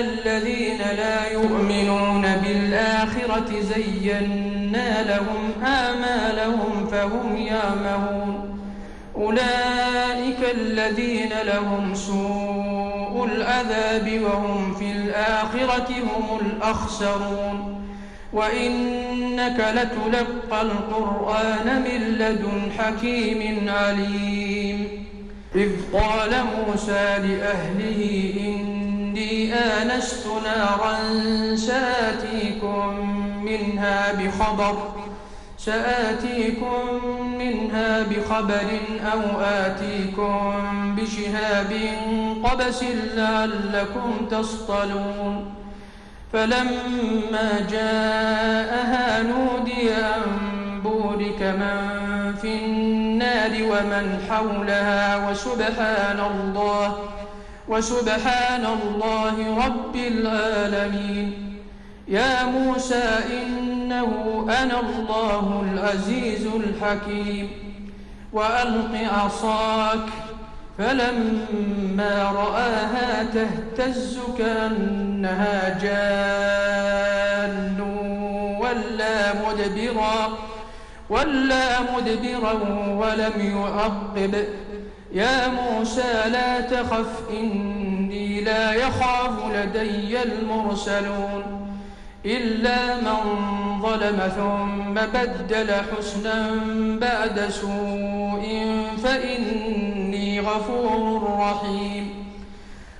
الذين لا يؤمنون بالآخرة زينا لهم آمالهم فهم يعمهون. أولئك الذين لهم سوء العذاب وهم في الآخرة هم الأخسرون. وإنك لتلقى القرآن من لدن حكيم عليم. إذ قال موسى لأهله إني آنست نارا سآتيكم منها بخبر سآتيكم منها بخبر أو آتيكم بشهاب قبس لعلكم تصطلون. فلما جاءها نودي أن بورك من في النار ومن حولها وسبحان الله وسبحان الله رب العالمين. يا موسى إنه أنا الله العزيز الحكيم. وألق عصاك فلما رآها تهتز كأنها جان ولا مدبرا ولا مدبرا ولم يعقب. يا موسى لا تخف إني لا يخاف لدي المرسلون. إلا من ظلم ثم بدل حسنا بعد سوء فإني غفور رحيم.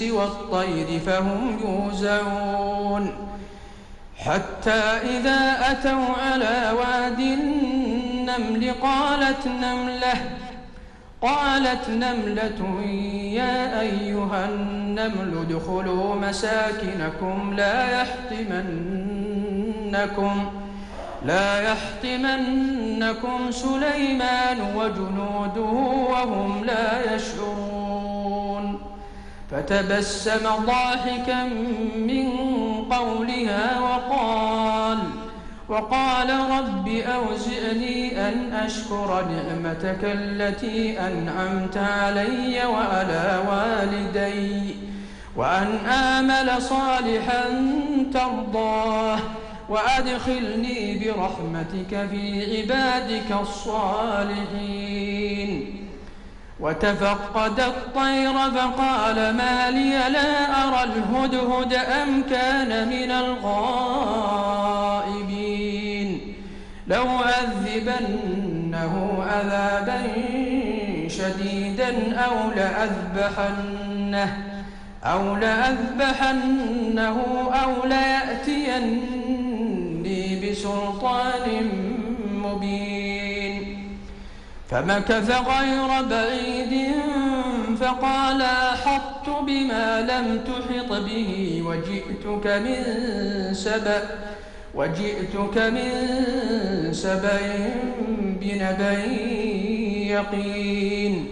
والطير فهم يوزعون. حتى إذا أتوا على واد النمل قالت نملة قالت نملة يا أيها النمل ادخلوا مساكنكم لا يحطمنكم لا يحطمنكم سليمان وجنوده وهم لا يشعرون. فتبسم ضاحكا من قولها وقال وقال رب أوزعني أن أشكر نعمتك التي أنعمت علي وعلى والدي وأن آمل صالحا ترضاه وأدخلني برحمتك في عبادك الصالحين. وتفقد الطير فقال ما لي لا أرى الهدهد أم كان من الغائبين. لو أذبنه عذابا شديدا أو لأذبحنه أو لأذبحنه أو ليأتيني بسلطان مبين. فمكث غير بعيد فقال أحطت بما لم تحط به وجئتك من سبأ وجئتك من سبأ بنبأ يقين.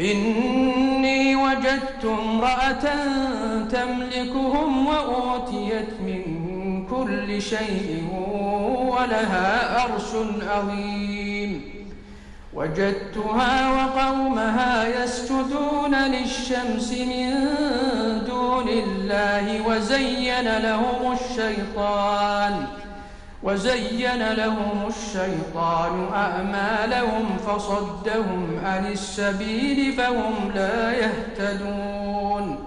إني وجدت امرأة تملكهم وأوتيت من كل شيء ولها عرش عظيم. وجدتها وقومها يسجدون للشمس من دون الله وزين لهم الشيطان وزين لهم الشيطان أعمالهم فصدهم عن السبيل فهم لا يهتدون.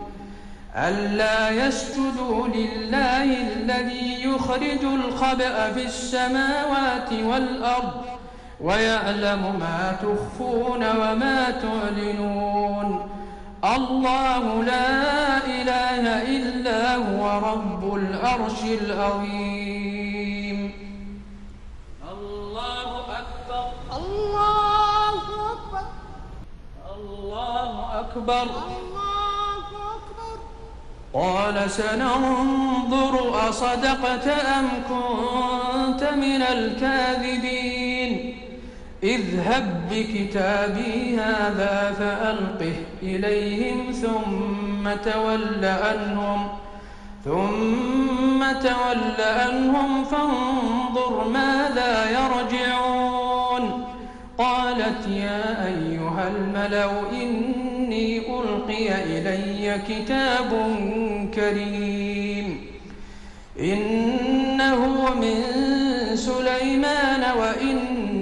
ألا يسجدوا لله الذي يخرج الخبأ في السماوات والأرض ويعلم ما تخفون وما تعلنون. الله لا إله إلا هو رب العرش العظيم. الله أكبر. الله أكبر. الله أكبر. الله أكبر. قال سننظر أصدقت أم كنت من الكاذبين. اذهب بكتابي هذا فألقه إليهم ثم تول عنهم ثم تول عنهم فانظر ماذا يرجعون. قالت يا أيها الملأ إني ألقي إلي كتاب كريم. إنه من سليمان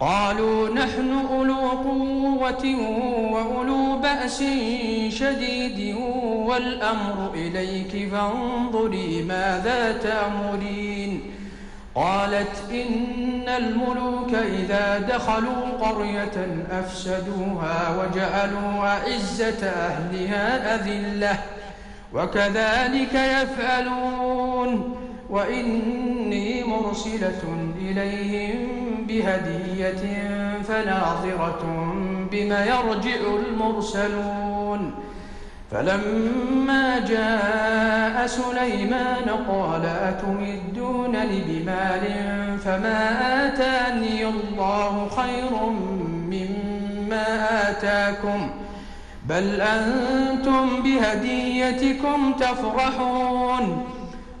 قالوا نحن أولو قوة وأولو بأس شديد والأمر إليك فانظري ماذا تأمرين. قالت إن الملوك إذا دخلوا قرية أفسدوها وجعلوا أعزة أهلها أذلة وكذلك يفعلون. وإني مرسلة إليهم بهدية فناظرة بما يرجع المرسلون. فلما جاء سليمان قال أتمدونني بمال فما آتاني الله خير مما آتاكم؟ بل أنتم بهديتكم تفرحون.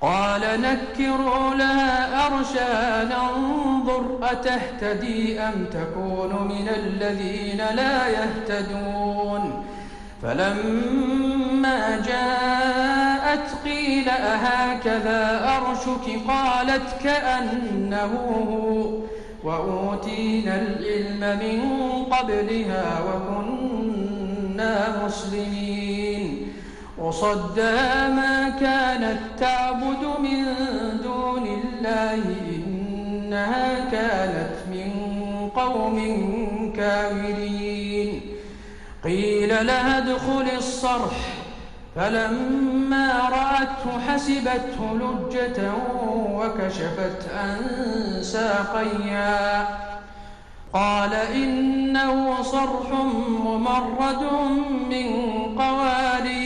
قال نكروا لها أرشا ننظر أتهتدي أم تكون من الذين لا يهتدون؟ فلما جاءت قيل أهكذا أرشك؟ قالت كأنه هو. وأوتينا العلم من قبلها وكنا مسلمين. وصدها ما كانت تعبد من دون الله إنها كانت من قوم كاملين قيل لها ادخل الصرح. فلما رأته حسبته لجة وكشفت عن ساقيها. قال إنه صرح ممرد من قوارير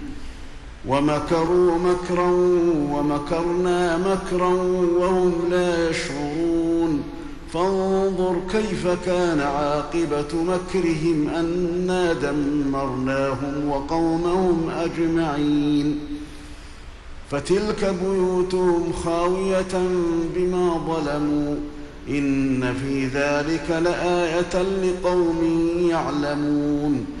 ومكروا مكرا ومكرنا مكرا وهم لا يشعرون. فانظر كيف كان عاقبة مكرهم أنا دمرناهم وقومهم أجمعين. فتلك بيوتهم خاوية بما ظلموا. إن في ذلك لآية لقوم يعلمون.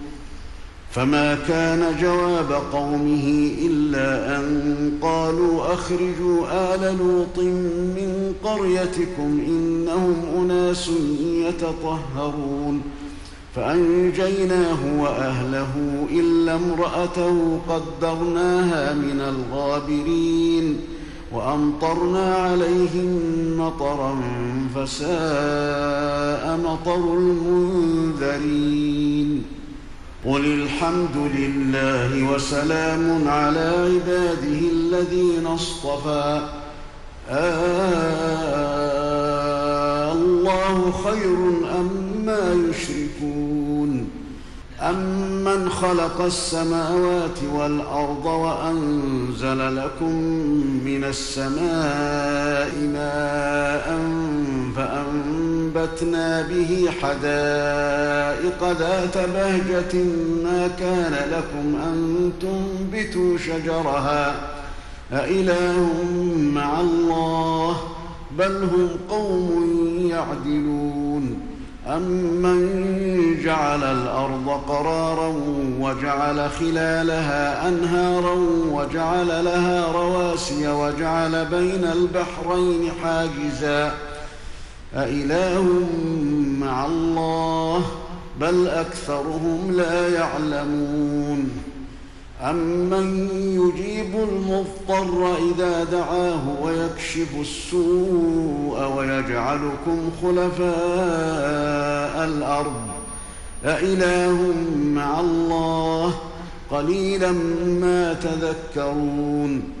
فما كان جواب قومه إلا أن قالوا أخرجوا آل لوط من قريتكم إنهم أناس يتطهرون فأنجيناه وأهله إلا امرأته قدرناها من الغابرين وأمطرنا عليهم مطرا فساء مطر المنذرين قل الحمد لله وسلام على عباده الذين اصطفى. آه الله خير أم ما يشركون؟ أمن خلق السماوات والأرض وأنزل لكم من السماء ماء فأنبتنا به حدائق ذات بهجة ما كان لكم أن تنبتوا شجرها. أإله مع الله بل هم قوم يعدلون. أمن جعل الأرض قرارا وجعل خلالها أنهارا وجعل لها رواسي وجعل بين البحرين حاجزا. أإله مع الله بل أكثرهم لا يعلمون أمن يجيب المضطر إذا دعاه ويكشف السوء ويجعلكم خلفاء الأرض أإله مع الله قليلا ما تذكرون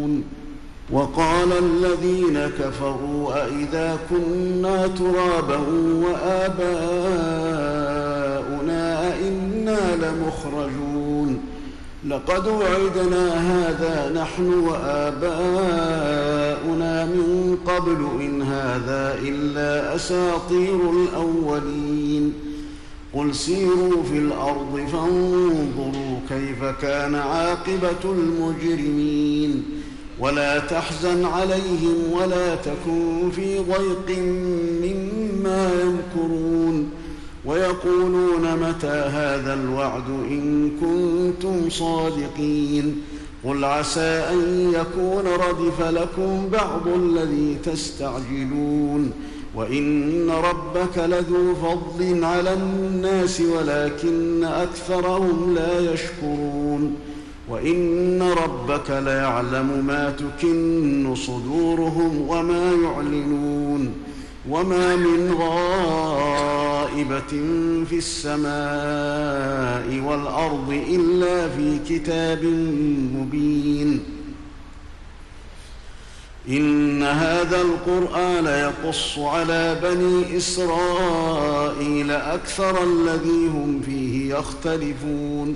وقال الذين كفروا أئذا كنا ترابا وآباؤنا أئنا لمخرجون لقد وعدنا هذا نحن وآباؤنا من قبل إن هذا إلا أساطير الأولين قل سيروا في الأرض فانظروا كيف كان عاقبة المجرمين ولا تحزن عليهم ولا تكن في ضيق مما يمكرون ويقولون متى هذا الوعد إن كنتم صادقين قل عسى أن يكون ردف لكم بعض الذي تستعجلون وإن ربك لذو فضل على الناس ولكن أكثرهم لا يشكرون وإن ربك ليعلم ما تكن صدورهم وما يعلنون وما من غائبة في السماء والأرض إلا في كتاب مبين. إن هذا القرآن يقص على بني إسرائيل أكثر الذي هم فيه يختلفون.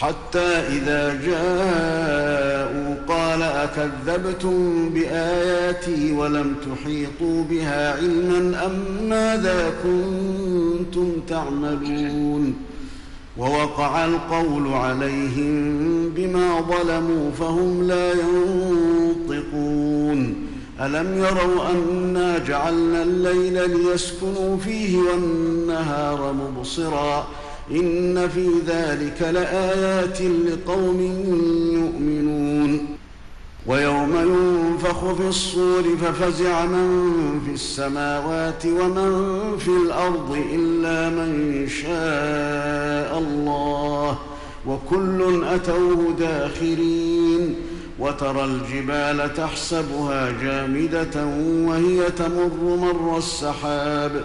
حتى إذا جاءوا قال أكذبتم بآياتي ولم تحيطوا بها علما أم ماذا كنتم تعملون؟ ووقع القول عليهم بما ظلموا فهم لا ينطقون. ألم يروا أنا جعلنا الليل ليسكنوا فيه والنهار مبصرا إن في ذلك لآيات لقوم يؤمنون. ويوم ينفخ في الصور ففزع من في السماوات ومن في الأرض إلا من شاء الله. وكل أتوه داخرين. وترى الجبال تحسبها جامدة وهي تمر مر السحاب.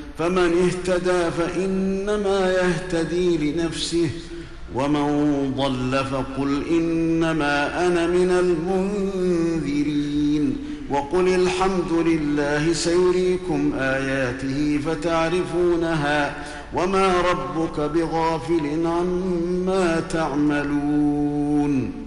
فمن اهتدى فإنما يهتدي لنفسه ومن ضل فقل إنما أنا من المنذرين. وقل الحمد لله سيريكم آياته فتعرفونها وما ربك بغافل عما تعملون.